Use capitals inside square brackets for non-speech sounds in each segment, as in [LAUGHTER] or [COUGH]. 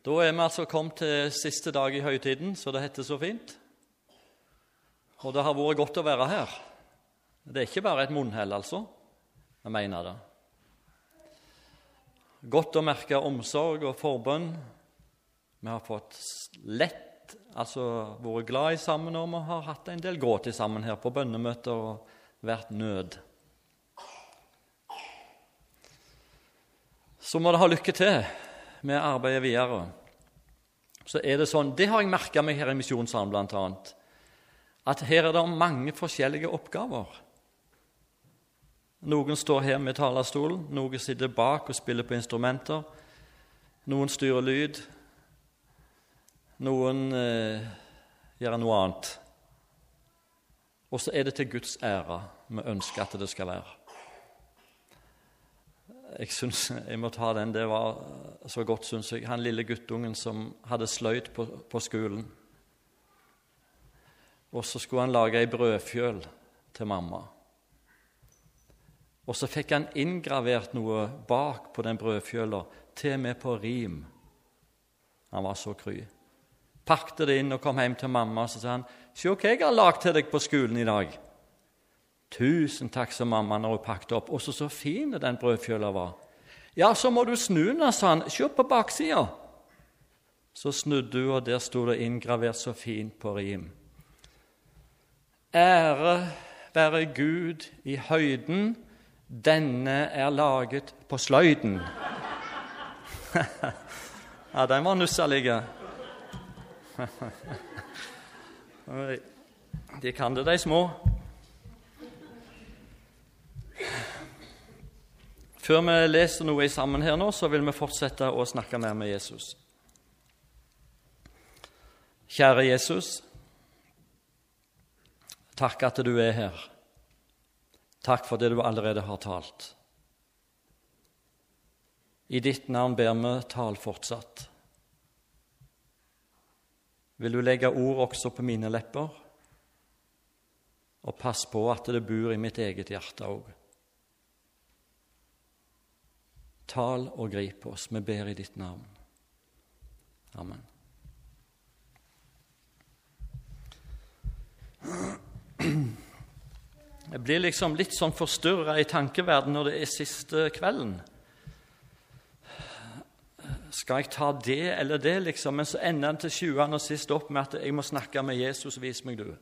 Da er vi altså kommet til siste dag i høytiden, så det heter så fint. Og det har vært godt å være her. Det er ikke bare et munnhell, altså. Jeg mener det. Godt å merke omsorg og forbønn. Vi har fått lett, altså vært glad i sammen, og vi har hatt en del gråt sammen her på bønnemøter og vært nød. Så må det ha lykke til med arbeidet videre. Så er det sånn, Det har jeg merka meg her i Misjonssalen bl.a. At her er det mange forskjellige oppgaver. Noen står her med talerstolen, noen sitter bak og spiller på instrumenter. Noen styrer lyd. Noen eh, gjør noe annet. Og så er det til Guds ære vi ønsker at det skal være. Jeg synes, jeg må ta den. Det var så godt, syns jeg. Han lille guttungen som hadde sløyd på, på skolen. Og så skulle han lage ei brødfjøl til mamma. Og så fikk han inngravert noe bak på den brødfjøla, til og med på rim. Han var så kry. Pakte det inn og kom hjem til mamma og så sa han, 'Se hva jeg har lagd til deg på skolen i dag.' 'Tusen takk', sa mamma når hun pakket opp. 'Og så så fin den brødfjøla var.' 'Ja, så må du snu den', sa han. 'Se på baksida.' Så snudde hun, og der sto det inngravert så fint på rim. Ære være Gud i høyden denne er laget på sløyden. [LAUGHS] ja, den var nusselig. [LAUGHS] de kan det, de små. Før vi leser noe sammen her nå, så vil vi fortsette å snakke mer med Jesus. Kjære Jesus, takk at du er her. Takk for det du allerede har talt. I ditt navn ber vi, tal fortsatt. Vil du legge ord også på mine lepper? Og pass på at det bor i mitt eget hjerte òg. Tal og grip oss, vi ber i ditt navn. Amen. Jeg blir liksom litt sånn forstyrra i tankeverden når det er siste kvelden. Skal jeg ta det eller det, liksom? Men så ender den til sjuende og sist opp med at jeg må snakke med Jesus. Vis meg, du.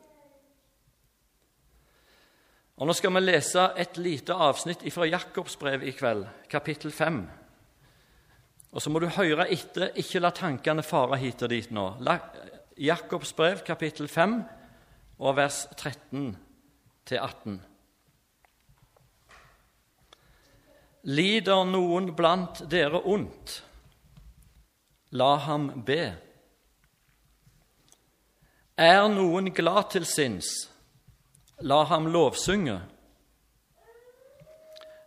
Og Nå skal vi lese et lite avsnitt fra Jakobs brev i kveld, kapittel 5. Og så må du høre etter, ikke la tankene fare hit og dit nå. Jakobs brev, kapittel 5, og vers 13 til 18. Lider noen blant dere ondt, la ham be. Er noen glad til sinns, la ham lovsynge.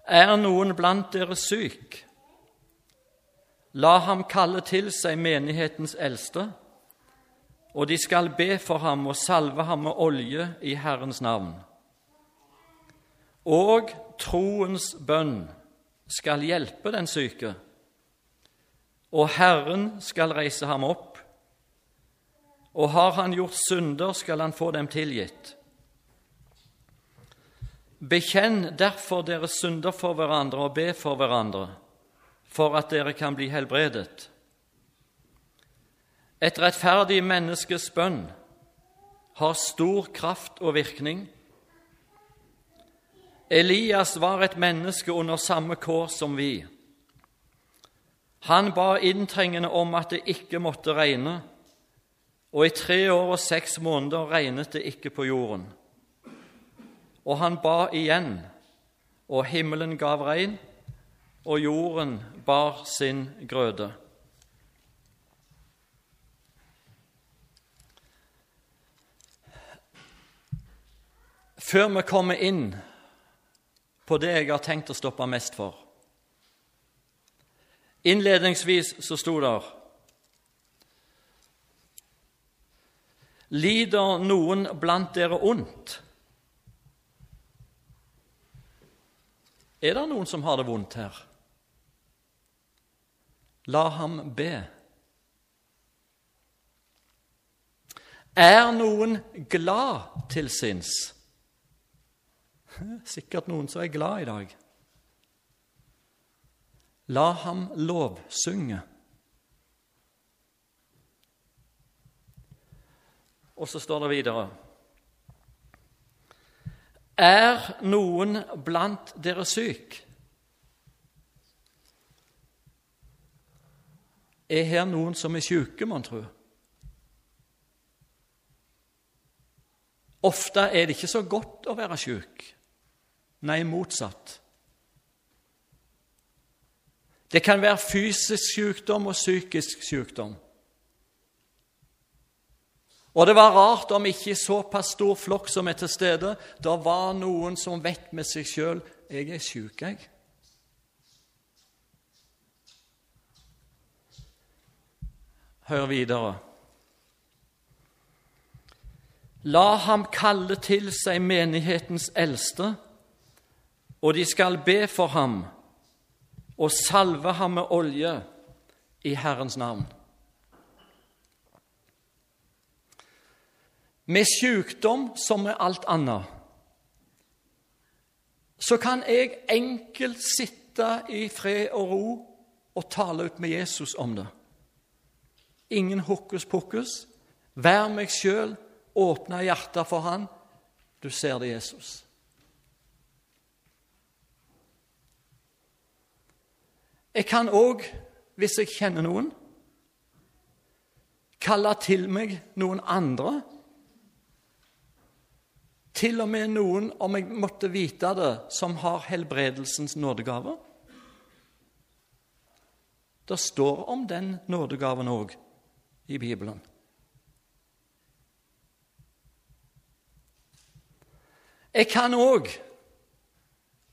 Er noen blant dere syk, la ham kalle til seg menighetens eldste, og de skal be for ham og salve ham med olje i Herrens navn og troens bønn skal hjelpe den syke, og Herren skal reise ham opp. Og har han gjort synder, skal han få dem tilgitt. Bekjenn derfor deres synder for hverandre og be for hverandre, for at dere kan bli helbredet. Et rettferdig menneskes bønn har stor kraft og virkning. Elias var et menneske under samme kår som vi. Han ba inntrengende om at det ikke måtte regne, og i tre år og seks måneder regnet det ikke på jorden. Og han ba igjen, og himmelen gav regn, og jorden bar sin grøde. Før vi kommer inn på det jeg har tenkt å stoppe mest for. Innledningsvis så sto det Lider noen blant dere ondt? Er det noen som har det vondt her? La ham be. Er noen glad til sinns? [LAUGHS] Sikkert noen som er glad i dag. La ham lovsynge. Og så står det videre er noen blant dere syk? Er her noen som er syke, mon tro? Ofte er det ikke så godt å være syk. Nei, motsatt. Det kan være fysisk sykdom og psykisk sykdom. Og det var rart om ikke såpass stor flokk som er til stede, det var noen som vet med seg sjøl 'Jeg er sjuk, jeg'. Hør videre. La ham kalle til seg menighetens eldste, og de skal be for ham og salve ham med olje i Herrens navn. Med sykdom som med alt annet så kan jeg enkelt sitte i fred og ro og tale ut med Jesus om det. Ingen hokus pokus. Vær meg sjøl, åpne hjertet for Han. Du ser det, Jesus. Jeg kan òg, hvis jeg kjenner noen, kalle til meg noen andre til og med noen, om jeg måtte vite det, som har helbredelsens nådegave. Det står om den nådegaven òg i Bibelen. Jeg kan òg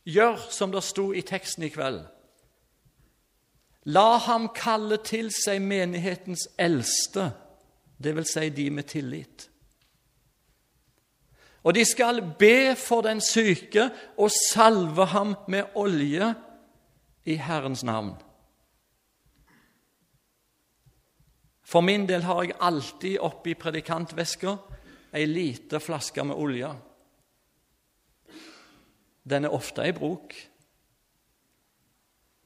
gjøre som det sto i teksten i kveld. La ham kalle til seg menighetens eldste, dvs. Si de med tillit. Og de skal be for den syke og salve ham med olje i Herrens navn. For min del har jeg alltid oppi predikantveska ei lita flaske med olje. Den er ofte i bruk.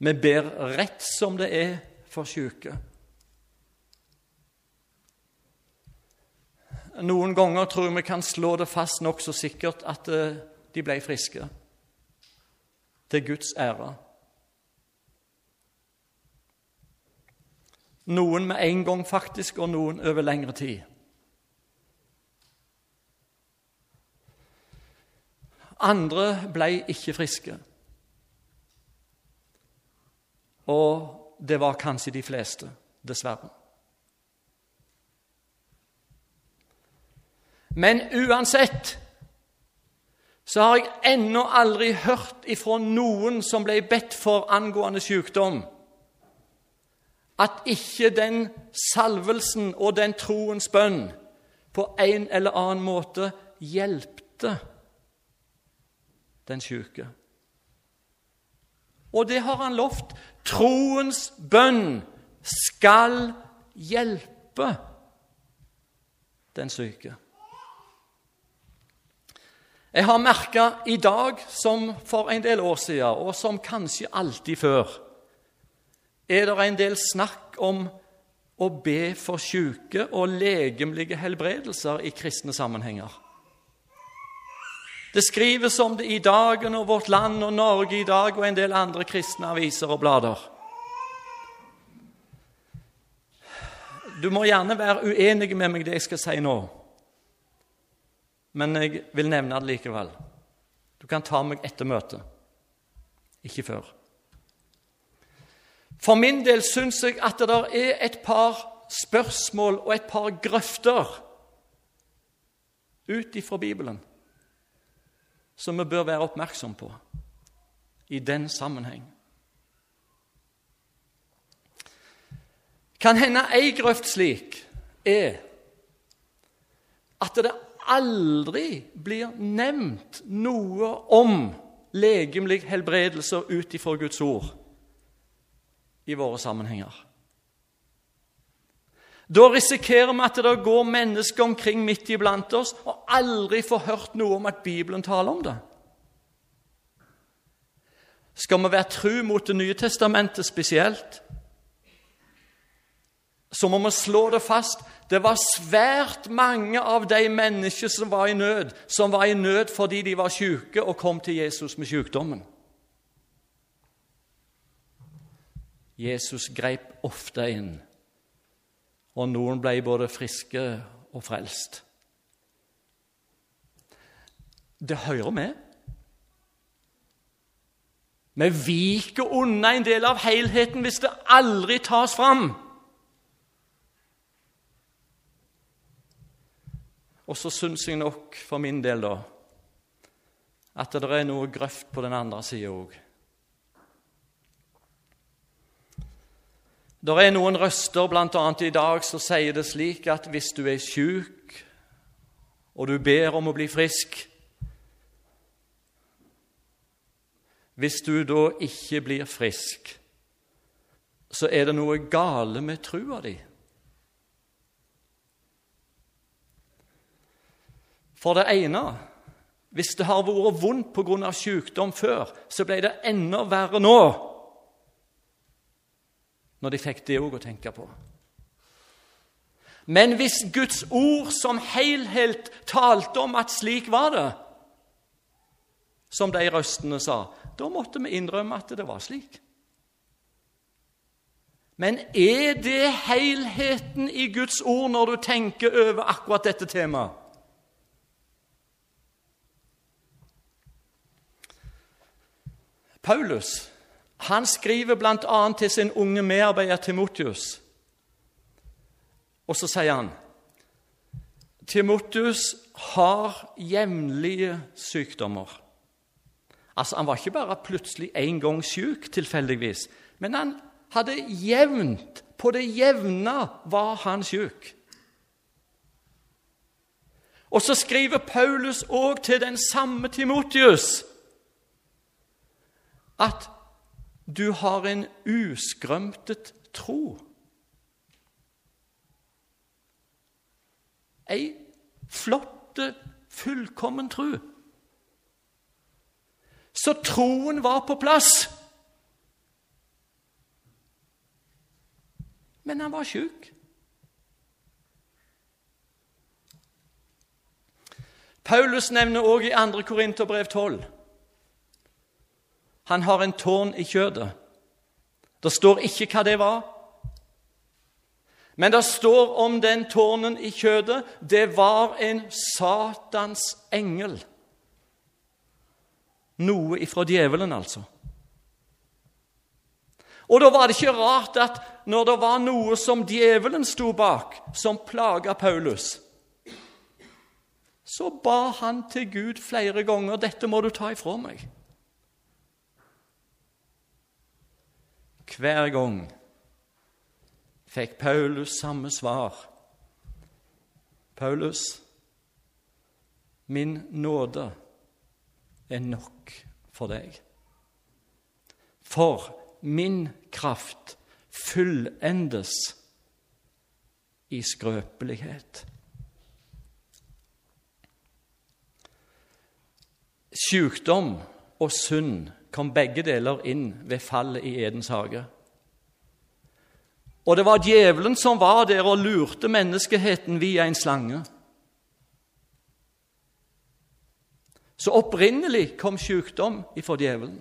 Vi ber rett som det er for syke. Noen ganger tror jeg vi kan slå det fast nokså sikkert at eh, de ble friske. Til Guds ære. Noen med en gang, faktisk, og noen over lengre tid. Andre ble ikke friske. Og det var kanskje de fleste, dessverre. Men uansett så har jeg ennå aldri hørt ifra noen som ble bedt for angående sykdom, at ikke den salvelsen og den troens bønn på en eller annen måte hjelpte den syke. Og det har han lovt. Troens bønn skal hjelpe den syke. Jeg har merka i dag, som for en del år siden, og som kanskje alltid før, er det en del snakk om å be for syke og legemlige helbredelser i kristne sammenhenger. Det skrives om det i Dagen og Vårt Land og Norge i dag og en del andre kristne aviser og blader. Du må gjerne være uenig med meg det jeg skal si nå men jeg vil nevne det likevel. Du kan ta meg etter møtet, ikke før. For min del syns jeg at det der er et par spørsmål og et par grøfter ut ifra Bibelen som vi bør være oppmerksom på i den sammenheng. Kan hende ei grøft slik er at det aldri blir nevnt noe om legemlig helbredelse ut ifra Guds ord i våre sammenhenger. Da risikerer vi at det går mennesker omkring midt iblant oss og aldri får hørt noe om at Bibelen taler om det. Skal vi være tru mot Det nye testamentet spesielt, så må vi slå det fast det var svært mange av de mennesker som var i nød, som var i nød fordi de var syke og kom til Jesus med sykdommen. Jesus grep ofte inn, og noen ble både friske og frelst. Det hører med. Vi viker unna en del av helheten hvis det aldri tas fram. Og så syns jeg nok for min del da, at det er noe grøft på den andre sida òg. Det er noen røster, bl.a. i dag, som sier det slik at hvis du er sjuk, og du ber om å bli frisk Hvis du da ikke blir frisk, så er det noe gale med trua di. For det ene hvis det har vært vondt pga. sykdom før, så ble det enda verre nå. Når de fikk det òg å tenke på. Men hvis Guds ord som helhet talte om at slik var det, som de røstene sa, da måtte vi innrømme at det var slik. Men er det helheten i Guds ord når du tenker over akkurat dette temaet? Paulus han skriver bl.a. til sin unge medarbeider Timotius. Og så sier han Timotius har jevnlige sykdommer. Altså, Han var ikke bare plutselig en gang syk tilfeldigvis, men han hadde jevnt På det jevne var han syk. Og så skriver Paulus òg til den samme Timotius at du har en uskrømtet tro. Ei flotte, fullkommen tro. Så troen var på plass. Men han var sjuk. Paulus nevner også i 2. Korinterbrev 12 han har en tårn i kjødet. Det står ikke hva det var. Men det står om den tårnen i kjødet det var en Satans engel. Noe ifra djevelen, altså. Og da var det ikke rart at når det var noe som djevelen sto bak, som plaga Paulus, så ba han til Gud flere ganger 'Dette må du ta ifra meg'. Hver gang fikk Paulus samme svar. Paulus, min nåde er nok for deg. For min kraft fullendes i skrøpelighet. Sykdom og synd kom begge deler inn ved fallet i Edens hage. Og det var djevelen som var der og lurte menneskeheten via en slange. Så opprinnelig kom sykdom ifra djevelen.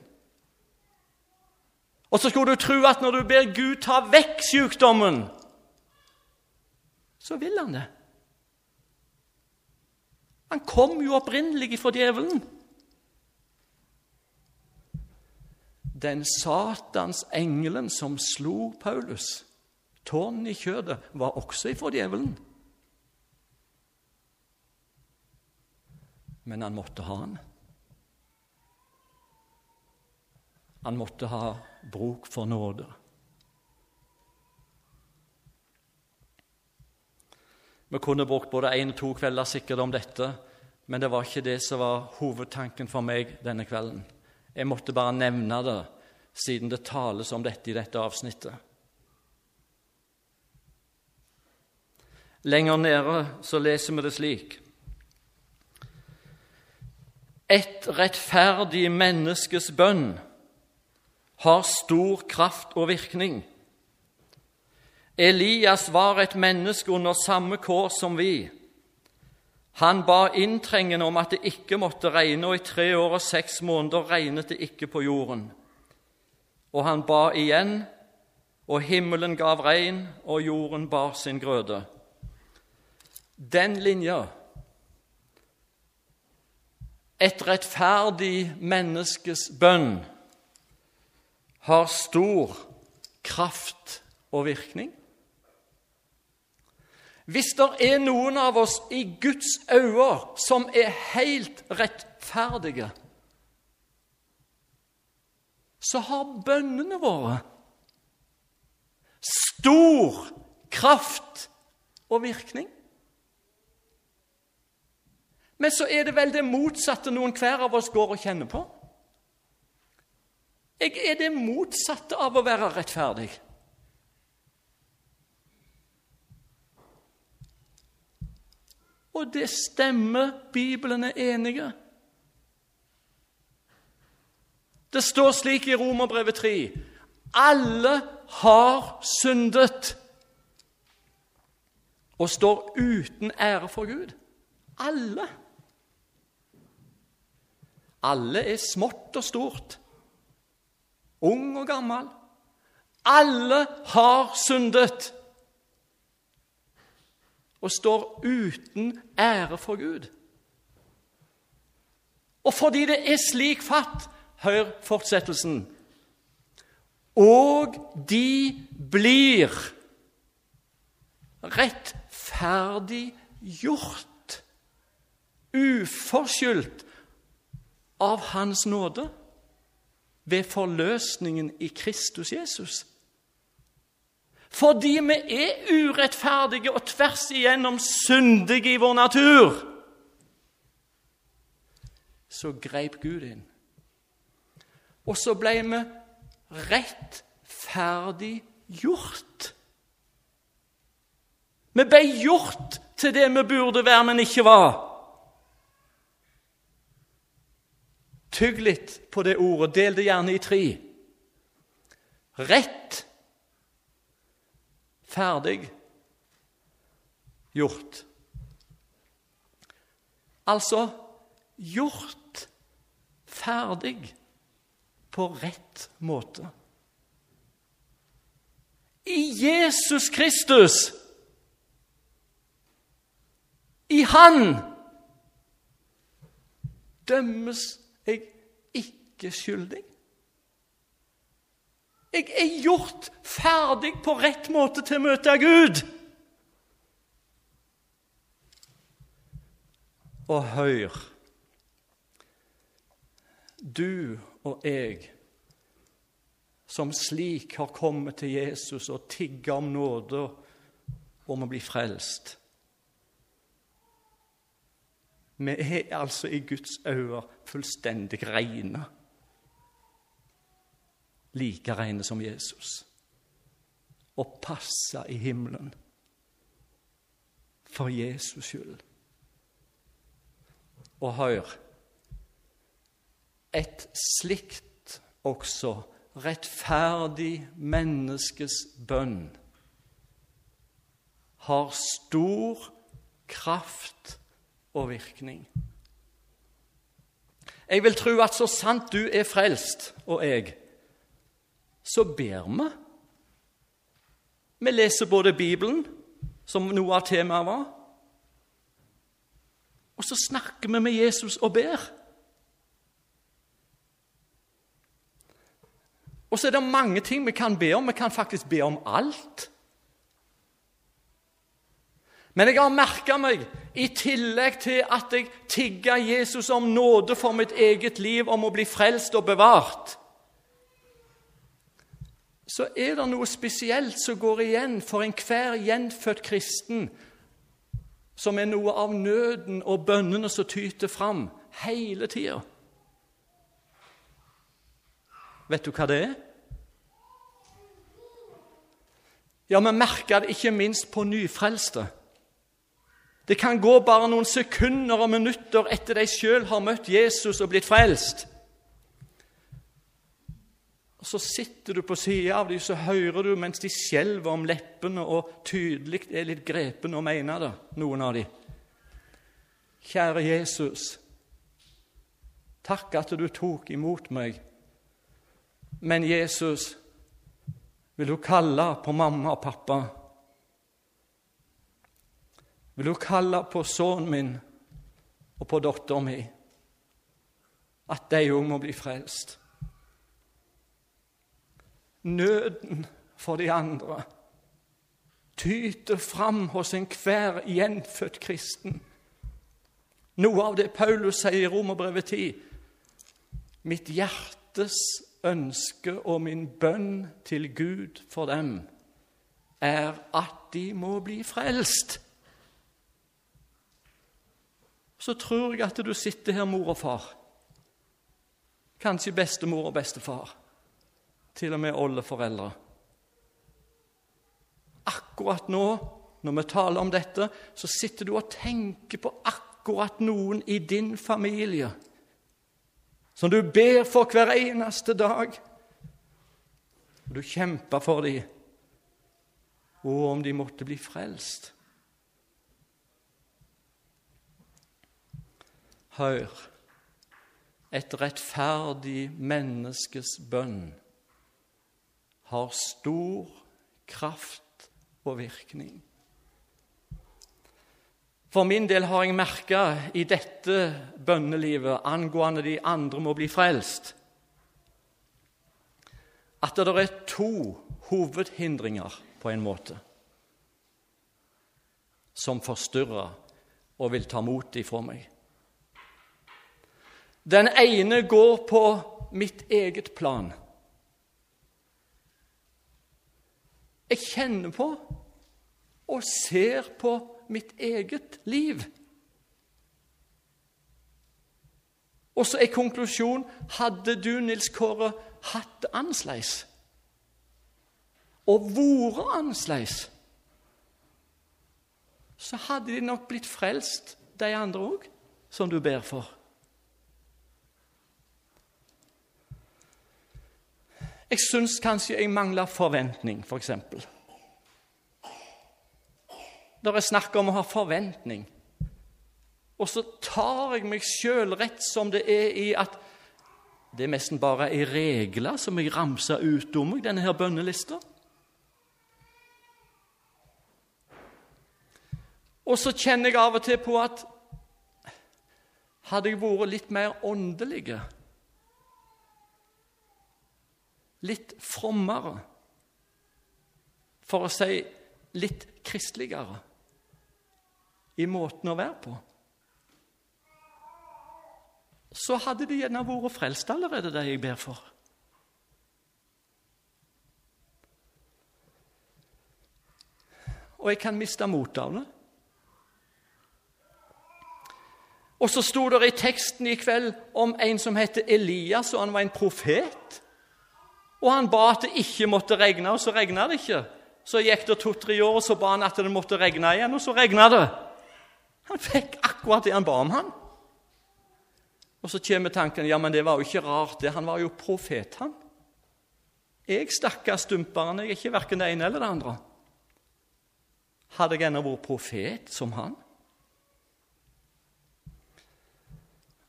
Og så skulle du tro at når du ber Gud ta vekk sykdommen, så vil han det. Han kom jo opprinnelig ifra djevelen. Den Satans engelen som slo Paulus. Tårnen i kjødet var også ifra djevelen. Men han måtte ha han. Han måtte ha bruk for nåde. Vi kunne brukt både én og to kvelder sikkert om dette, men det var ikke det som var hovedtanken for meg denne kvelden. Jeg måtte bare nevne det, siden det tales om dette i dette avsnittet. Lenger nede så leser vi det slik Et rettferdig menneskes bønn har stor kraft og virkning. Elias var et menneske under samme kår som vi. Han ba inntrengende om at det ikke måtte regne, og i tre år og seks måneder regnet det ikke på jorden. Og han ba igjen, og himmelen gav regn, og jorden bar sin grøde. Den linja Et rettferdig menneskes bønn har stor kraft og virkning. Hvis det er noen av oss i Guds øyne som er helt rettferdige, så har bønnene våre stor kraft og virkning. Men så er det vel det motsatte noen hver av oss går og kjenner på. Jeg er det motsatte av å være rettferdig. Og det stemmer. Bibelen er enige. Det står slik i Romerbrevet 3.: Alle har syndet og står uten ære for Gud. Alle. Alle er smått og stort, ung og gammel. Alle har syndet og står uten ære for Gud. Og fordi det er slik fatt, hør fortsettelsen Og de blir rettferdig gjort, uforskyldt av Hans nåde ved forløsningen i Kristus Jesus. Fordi vi er urettferdige og tvers igjennom syndige i vår natur. Så greip Gud inn. Og så ble vi rettferdig gjort. Vi ble gjort til det vi burde være, men ikke var. Tygg litt på det ordet. Del det gjerne i tre. Rett ferdig gjort. Altså gjort ferdig på rett måte. I Jesus Kristus! I Han dømmes jeg ikke skyldig. Jeg er gjort ferdig på rett måte til å møte Gud. Og hør Du og jeg som slik har kommet til Jesus og tigga om nåde om å bli frelst. Vi er altså i Guds øyne fullstendig reine like rene som Jesus og passe i himmelen for Jesus skyld. Og hør Et slikt også rettferdig menneskes bønn har stor kraft og virkning. Jeg vil tro at så sant du er frelst, og jeg, så ber vi. Vi leser både Bibelen, som noe av temaet var, og så snakker vi med Jesus og ber. Og så er det mange ting vi kan be om. Vi kan faktisk be om alt. Men jeg har merka meg, i tillegg til at jeg tigger Jesus om nåde for mitt eget liv, om å bli frelst og bevart, så er det noe spesielt som går igjen for enhver gjenfødt kristen, som er noe av nøden og bønnene som tyter fram hele tida. Vet du hva det er? Ja, vi merker det ikke minst på nyfrelste. Det kan gå bare noen sekunder og minutter etter de sjøl har møtt Jesus og blitt frelst. Og Så sitter du på sida av dem, så hører du mens de skjelver om leppene og tydelig er litt grepne og mener det, noen av dem. Kjære Jesus, takk at du tok imot meg. Men Jesus, vil du kalle på mamma og pappa? Vil du kalle på sønnen min og på datteren min? At de òg må bli frelst? Nøden for de andre tyter fram hos enhver gjenfødt kristen. Noe av det Paulus sier i Romerbrevet 10. Mitt hjertes ønske og min bønn til Gud for dem er at de må bli frelst. Så tror jeg at du sitter her, mor og far. Kanskje bestemor og bestefar til og med oldeforeldre. Akkurat nå, når vi taler om dette, så sitter du og tenker på akkurat noen i din familie som du ber for hver eneste dag. Du kjemper for dem, og om de måtte bli frelst. Hør, et rettferdig menneskes bønn har stor kraft og virkning. For min del har jeg merka i dette bønnelivet angående de andre må bli frelst, at det er to hovedhindringer, på en måte, som forstyrrer og vil ta mot ifra meg. Den ene går på mitt eget plan. Jeg kjenner på og ser på mitt eget liv. Og så er konklusjonen hadde du, Nils Kåre, hatt det annerledes og vært annerledes, så hadde de nok blitt frelst, de andre òg, som du ber for. Jeg syns kanskje jeg mangler forventning, f.eks. For eksempel. det er snakk om å ha forventning. Og så tar jeg meg sjøl rett som det er i at det er nesten bare ei regler som jeg ramser ut om meg, denne her bønnelista. Og så kjenner jeg av og til på at hadde jeg vært litt mer åndelig litt frommere, for å si litt kristeligere, i måten å være på, så hadde de gjerne vært frelst allerede, det jeg ber for. Og jeg kan miste motet av det. Og så sto det i teksten i kveld om en som heter Elias, og han var en profet. Og han ba at det ikke måtte regne, og så regna det ikke. Så gikk det to-tre år, og så ba han at det måtte regne igjen, og så regna det. Han fikk akkurat det han ba om, han. Og så kommer tanken ja, men det var jo ikke rart, det. Han var jo profet, han. Jeg, stakkars stumperen, jeg er ikke verken det ene eller det andre. Hadde jeg ennå vært profet som han?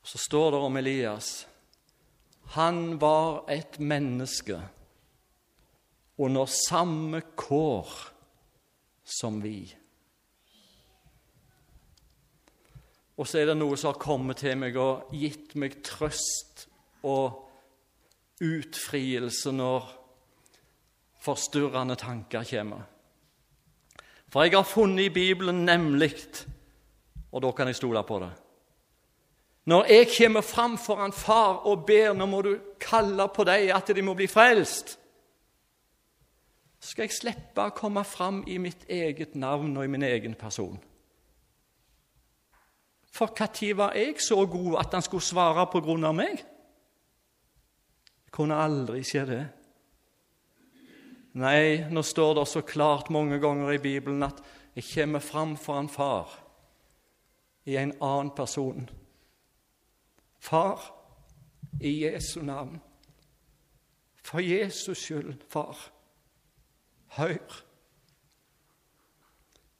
Så står det om Elias han var et menneske under samme kår som vi. Og så er det noe som har kommet til meg og gitt meg trøst og utfrielse når forstyrrende tanker kommer. For jeg har funnet i Bibelen nemlig, og da kan jeg stole på det når jeg kommer fram foran far og ber nå må du kalle på dem at de må bli frelst, skal jeg slippe å komme fram i mitt eget navn og i min egen person. For når var jeg så god at han skulle svare på grunn av meg? Det kunne aldri skje, det. Nei, nå står det så klart mange ganger i Bibelen at jeg kommer fram foran Far i en annen person. Far, i Jesu navn. For Jesus skyld, far, hør.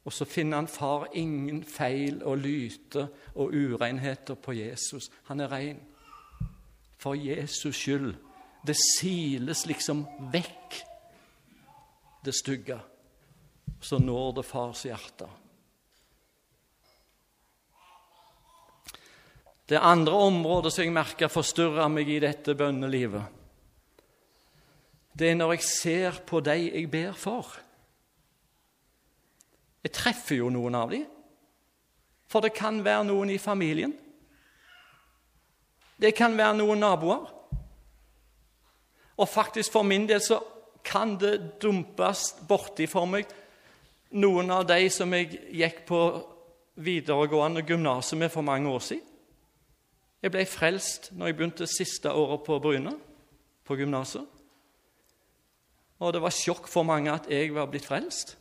Og så finner han far ingen feil og lyter og urenheter på Jesus. Han er ren. For Jesus skyld. Det siles liksom vekk, det stygge. Så når det fars hjerte. Det er andre områder som jeg merker forstyrrer meg i dette bønnelivet, det er når jeg ser på de jeg ber for. Jeg treffer jo noen av dem. For det kan være noen i familien. Det kan være noen naboer. Og faktisk for min del så kan det dumpes borti for meg noen av de som jeg gikk på videregående gymnaset med for mange år siden. Jeg ble frelst når jeg begynte siste året på Bryne, på gymnaset. Og det var sjokk for mange at jeg var blitt frelst.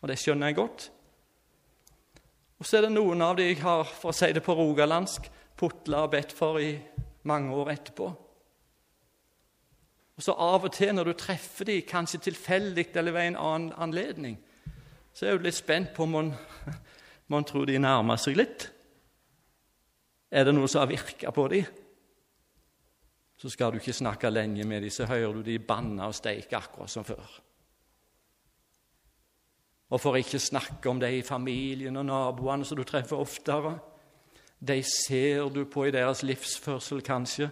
Og det skjønner jeg godt. Og så er det noen av de jeg har, for å si det på rogalandsk, putla og bedt for i mange år etterpå. Og så Av og til når du treffer dem, kanskje tilfeldig eller ved en annen anledning, så er du litt spent på om man, [LAUGHS] man tror de nærmer seg litt. Er det noe som har virka på dem? Så skal du ikke snakke lenge med dem, så hører du de banne og steike akkurat som før. Og for ikke snakke om de i familien og naboene som du treffer oftere. De ser du på i deres livsførsel, kanskje.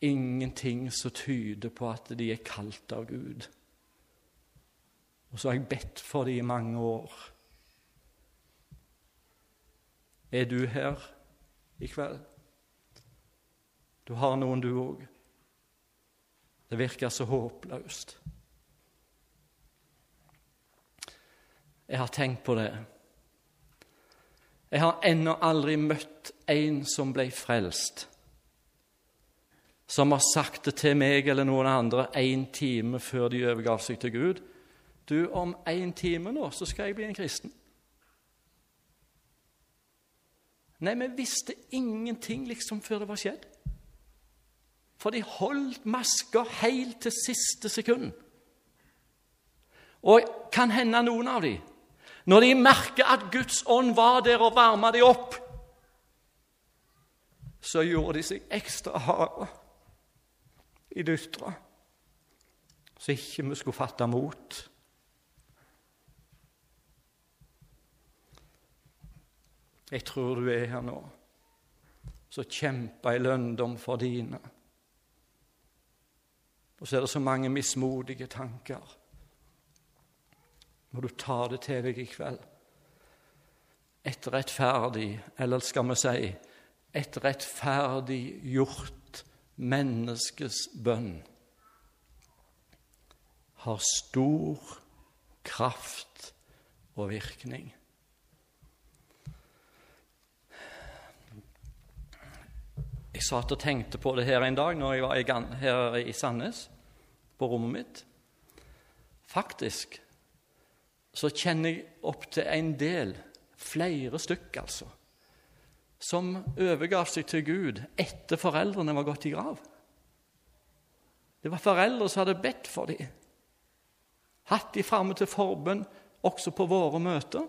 Ingenting som tyder på at de er kalt av Gud. Og så har jeg bedt for dem i mange år. Er du her i kveld? Du har noen, du òg. Det virker så håpløst. Jeg har tenkt på det. Jeg har ennå aldri møtt en som ble frelst, som har sagt det til meg eller noen andre én time før de overgav seg til Gud. Du, om én time nå så skal jeg bli en kristen. Nei, vi visste ingenting liksom før det var skjedd. For de holdt maska helt til siste sekund. Og kan hende noen av dem når de merker at Guds ånd var der og varma dem opp, så gjorde de seg ekstra harde i dystra, så ikke vi skulle fatte mot. Jeg tror du er her nå, så kjemper jeg lønndom for dine. Og så er det så mange mismodige tanker må du ta det til deg i kveld. Et rettferdig, eller skal vi si et rettferdig gjort menneskes bønn har stor kraft og virkning. Satt og tenkte på det her en dag når jeg var her i Sandnes, på rommet mitt. Faktisk så kjenner jeg opp til en del, flere stykk altså, som overgav seg til Gud etter foreldrene var gått i grav. Det var foreldre som hadde bedt for dem, hatt de framme til forbønn også på våre møter.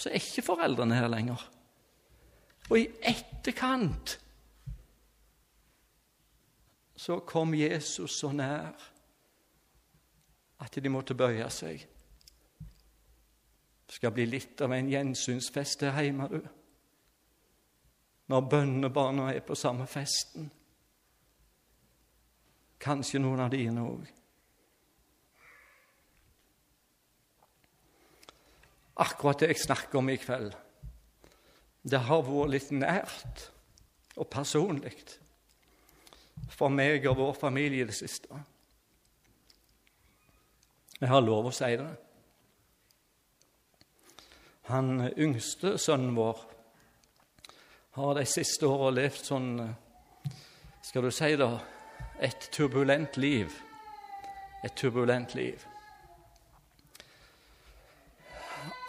Så er ikke foreldrene her lenger. Og i etterkant så kom Jesus så nær at de måtte bøye seg. Det skal bli litt av en gjensynsfest her hjemme, du. Når bønnebarna er på samme festen. Kanskje noen av dine òg. Akkurat det jeg snakker om i kveld, det har vært litt nært og personlig for meg og vår familie i det siste. Jeg har lov å si det. Han yngste sønnen vår har de siste åra levd sånn Skal du si det et turbulent liv. Et turbulent liv.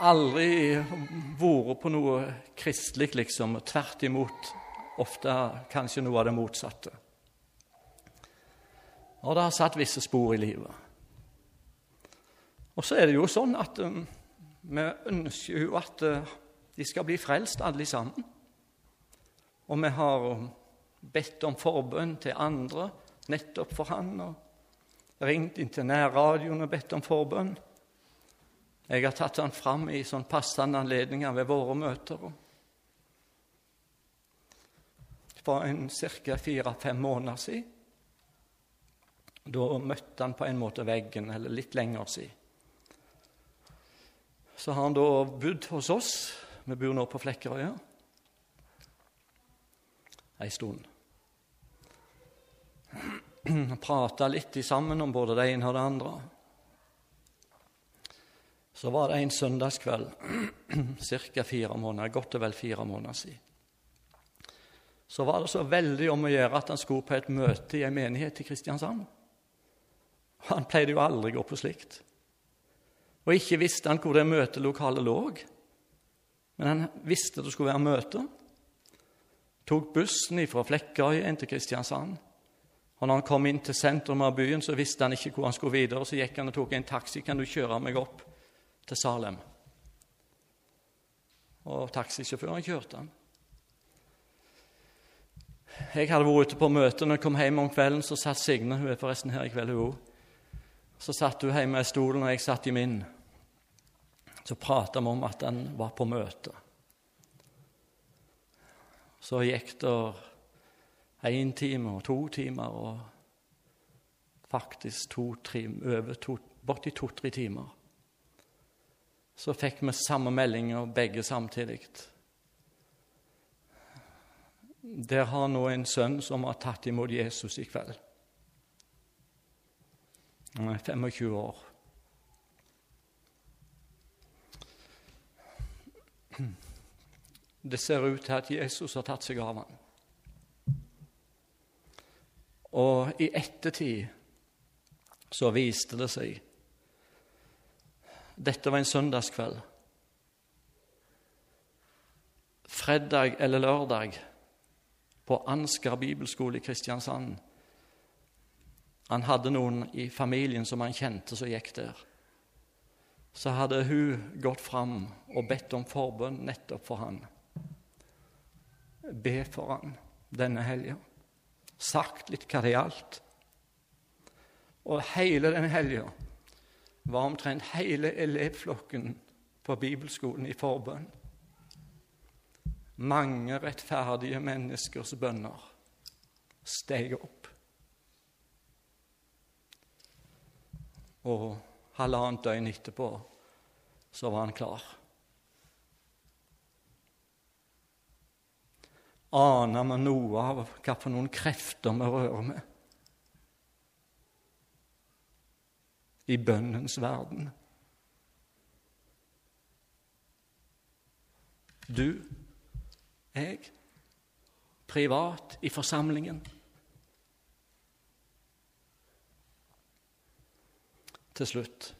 Aldri vært på noe kristelig, liksom. Tvert imot ofte kanskje noe av det motsatte. Og det har satt visse spor i livet. Og så er det jo sånn at um, vi ønsker jo at uh, de skal bli frelst, alle sammen. Og vi har um, bedt om forbønn til andre nettopp for han, og ringt inn til nærradioen og bedt om forbønn. Jeg har tatt han fram i sånn passende anledninger ved våre møter. For en ca. fire-fem måneder siden da møtte han på en måte veggen, eller litt lenger siden. Så har han da bodd hos oss. Vi bor nå på Flekkerøya ei stund. [CLEARS THROAT] Prata litt sammen om både det ene og det andre. Så var det en søndagskveld, [CLEARS THROAT] ca. fire måneder, godt og vel fire måneder siden. Så var det så veldig om å gjøre at han skulle på et møte i en menighet i Kristiansand. Han pleide jo aldri å gå på slikt. Og ikke visste han hvor det møtelokalet lå. Men han visste det skulle være møte. Tok bussen fra Flekkerøy inn til Kristiansand. Og når han kom inn til sentrum av byen, så visste han ikke hvor han skulle videre. Så gikk han og tok en taxi. Kan du kjøre meg opp til Salem? Og taxisjåføren kjørte han. Jeg hadde vært ute på møte. Når jeg kom hjem om kvelden, så satt Signe hun er forresten her i kveld, hun. Så satt hun hjemme i stolen, og jeg satt i min. Så prata vi om at han var på møte. Så gikk det én time og to timer og faktisk to, tre, over to, borti to-tre timer. Så fikk vi samme meldinger, begge samtidig. Der har nå en sønn som har tatt imot Jesus i kveld. Han er 25 år. Det ser ut til at Jesus har tatt seg av ham. Og i ettertid så viste det seg Dette var en søndagskveld. Fredag eller lørdag på Ansgar bibelskole i Kristiansand han hadde noen i familien som han kjente, som gikk der. Så hadde hun gått fram og bedt om forbønn nettopp for han. Be for han denne helga. Sagt litt hva det gjaldt. Og hele den helga var omtrent hele elevflokken på bibelskolen i forbønn. Mange rettferdige menneskers bønner steg opp. Og halvannet døgn etterpå så var han klar. Aner vi noe av hva for noen krefter vi rører med i bønnens verden? Du, jeg, privat i forsamlingen. til slutt.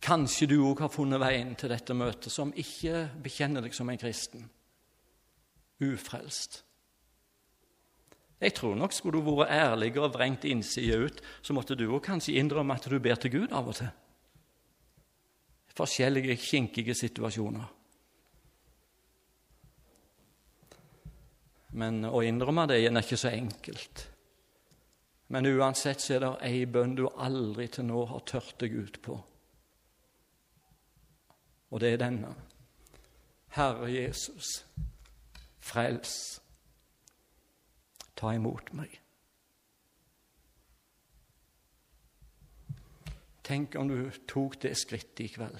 Kanskje du òg har funnet veien til dette møtet som ikke bekjenner deg som en kristen. Ufrelst. Jeg tror nok skulle du vært ærlig og vrengt innsida ut, så måtte du òg kanskje innrømme at du ber til Gud av og til. Forskjellige kinkige situasjoner. Men å innrømme det er ikke så enkelt. Men uansett så er det ei bønn du aldri til nå har tørt deg ut på. Og det er denne. Herre Jesus, frels. Ta imot meg. Tenk om du tok det skrittet i kveld.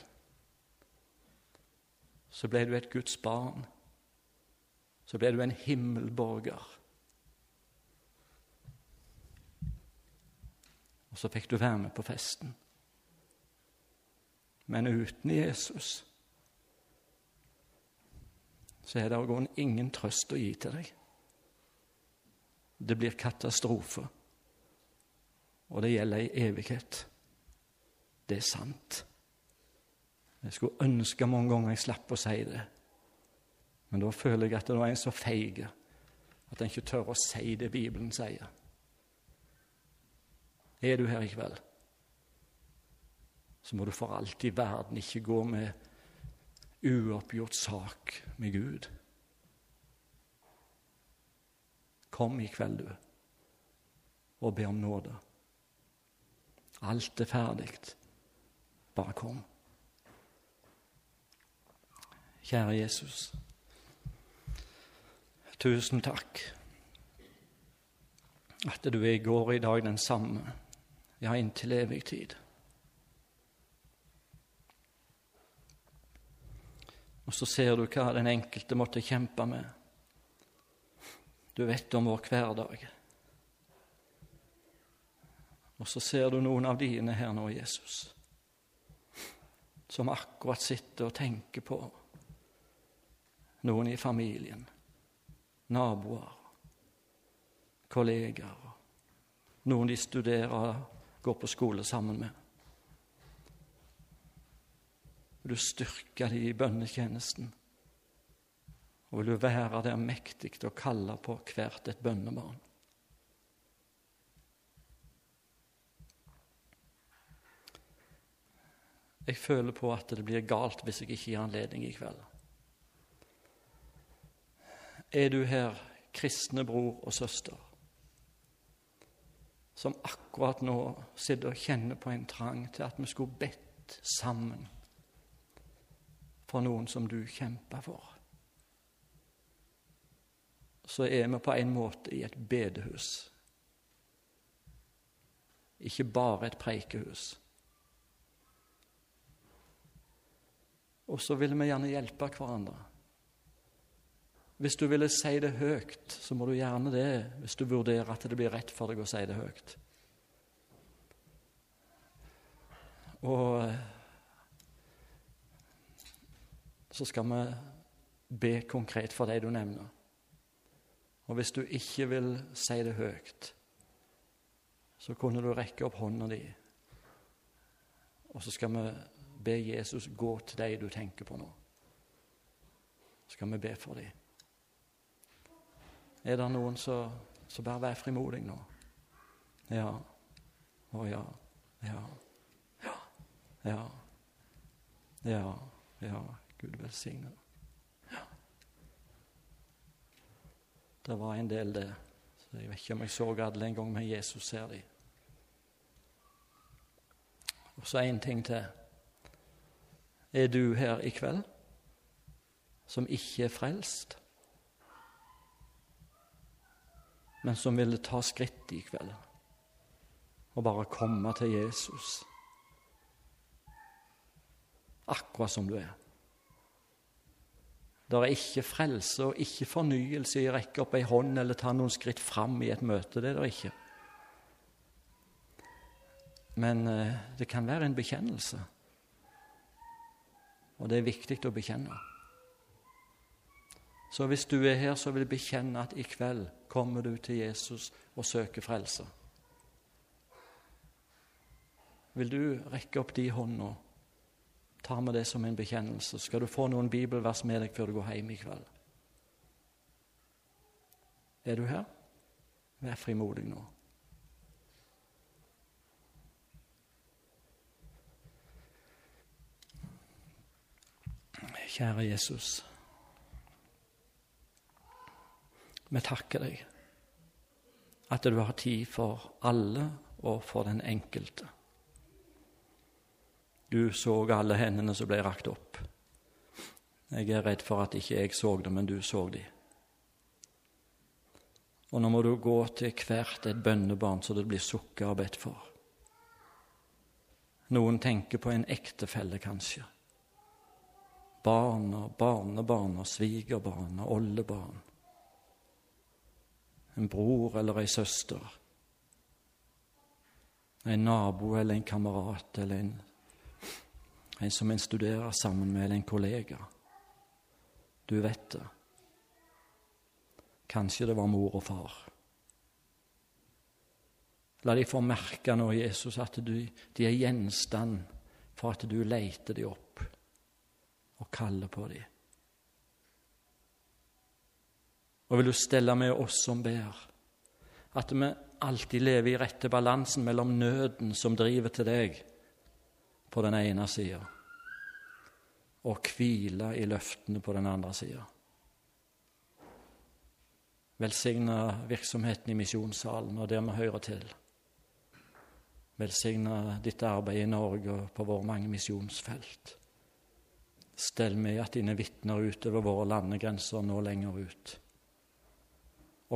Så ble du et Guds barn. Så ble du en himmelborger. og så fikk du være med på festen. Men uten Jesus så er det grunnen ingen trøst å gi til deg. Det blir katastrofe, og det gjelder i evighet. Det er sant. Jeg skulle ønske mange ganger jeg slapp å si det. Men da føler jeg at det er en så feig at en ikke tør å si det Bibelen sier. Er du her i kveld, så må du for alt i verden ikke gå med uoppgjort sak med Gud. Kom i kveld, du, og be om nåde. Alt er ferdig. Bare kom. Kjære Jesus. Tusen takk at du er i går og i dag den samme, ja, inntil evig tid. Og så ser du hva den enkelte måtte kjempe med. Du vet om vår hverdag. Og så ser du noen av dine her nå, Jesus, som akkurat sitter og tenker på noen i familien, naboer, kollegaer, noen de studerer og går på skole sammen med. Du styrker dem i bønnetjenesten? Og vil du være der mektig til å kalle på hvert et bønnebarn? Jeg føler på at det blir galt hvis jeg ikke gir anledning i kveld. Er du her, kristne bror og søster, som akkurat nå sitter og kjenner på en trang til at vi skulle bedt sammen for noen som du kjemper for? Så er vi på en måte i et bedehus, ikke bare et preikehus. Og så vil vi gjerne hjelpe hverandre. Hvis du ville si det høyt, så må du gjerne det hvis du vurderer at det blir rett for deg å si det høyt. Og eh, så skal vi be konkret for de du nevner. Og hvis du ikke vil si det høyt, så kunne du rekke opp hånda di, og så skal vi be Jesus gå til de du tenker på nå. Så skal vi be for dem. Er det noen som bare vær frimodig nå? Ja. Å ja. Ja. Ja. Ja. Ja. ja. Gud velsigne Ja. Det var en del, det. Så jeg vet ikke om jeg så alle en gang, men Jesus ser dem. Og så én ting til. Er du her i kveld som ikke er frelst, men som ville ta skritt i kveld og bare komme til Jesus akkurat som du er? Det er ikke frelse og ikke fornyelse i å rekke opp ei hånd eller ta noen skritt fram i et møte. Det er det ikke. Men eh, det kan være en bekjennelse. Og det er viktig å bekjenne. Så hvis du er her, så vil jeg bekjenne at i kveld kommer du til Jesus og søker frelse. Vil du rekke opp de hånda? Tar vi det som en bekjennelse. Skal du få noen bibelvers med deg før du går hjem i kveld? Er du her? Vær frimodig nå. Kjære Jesus. Vi takker deg at du har tid for alle og for den enkelte. Du så alle hendene som ble rakt opp. Jeg er redd for at ikke jeg så det, men du så de. Og nå må du gå til hvert et bønnebarn så det blir sukket og bedt for. Noen tenker på en ektefelle, kanskje. Barn og barnebarn og svigerbarn og oldebarn. En bror eller ei søster. En nabo eller en kamerat eller en en som en studerer sammen med, eller en kollega. Du vet det. Kanskje det var mor og far. La de få merke nå, Jesus, at du, de er gjenstand for at du leter de opp og kaller på dem. Og vil du stelle med oss som ber, at vi alltid lever i rette balansen mellom nøden som driver til deg, på den ene sida, og hvile i løftene på den andre sida. Velsigne virksomheten i misjonssalen og der vi hører til. Velsigne ditt arbeid i Norge og på våre mange misjonsfelt. Stell med at dine vitner utover våre landegrenser nå lenger ut,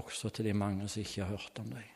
også til de mange som ikke har hørt om deg.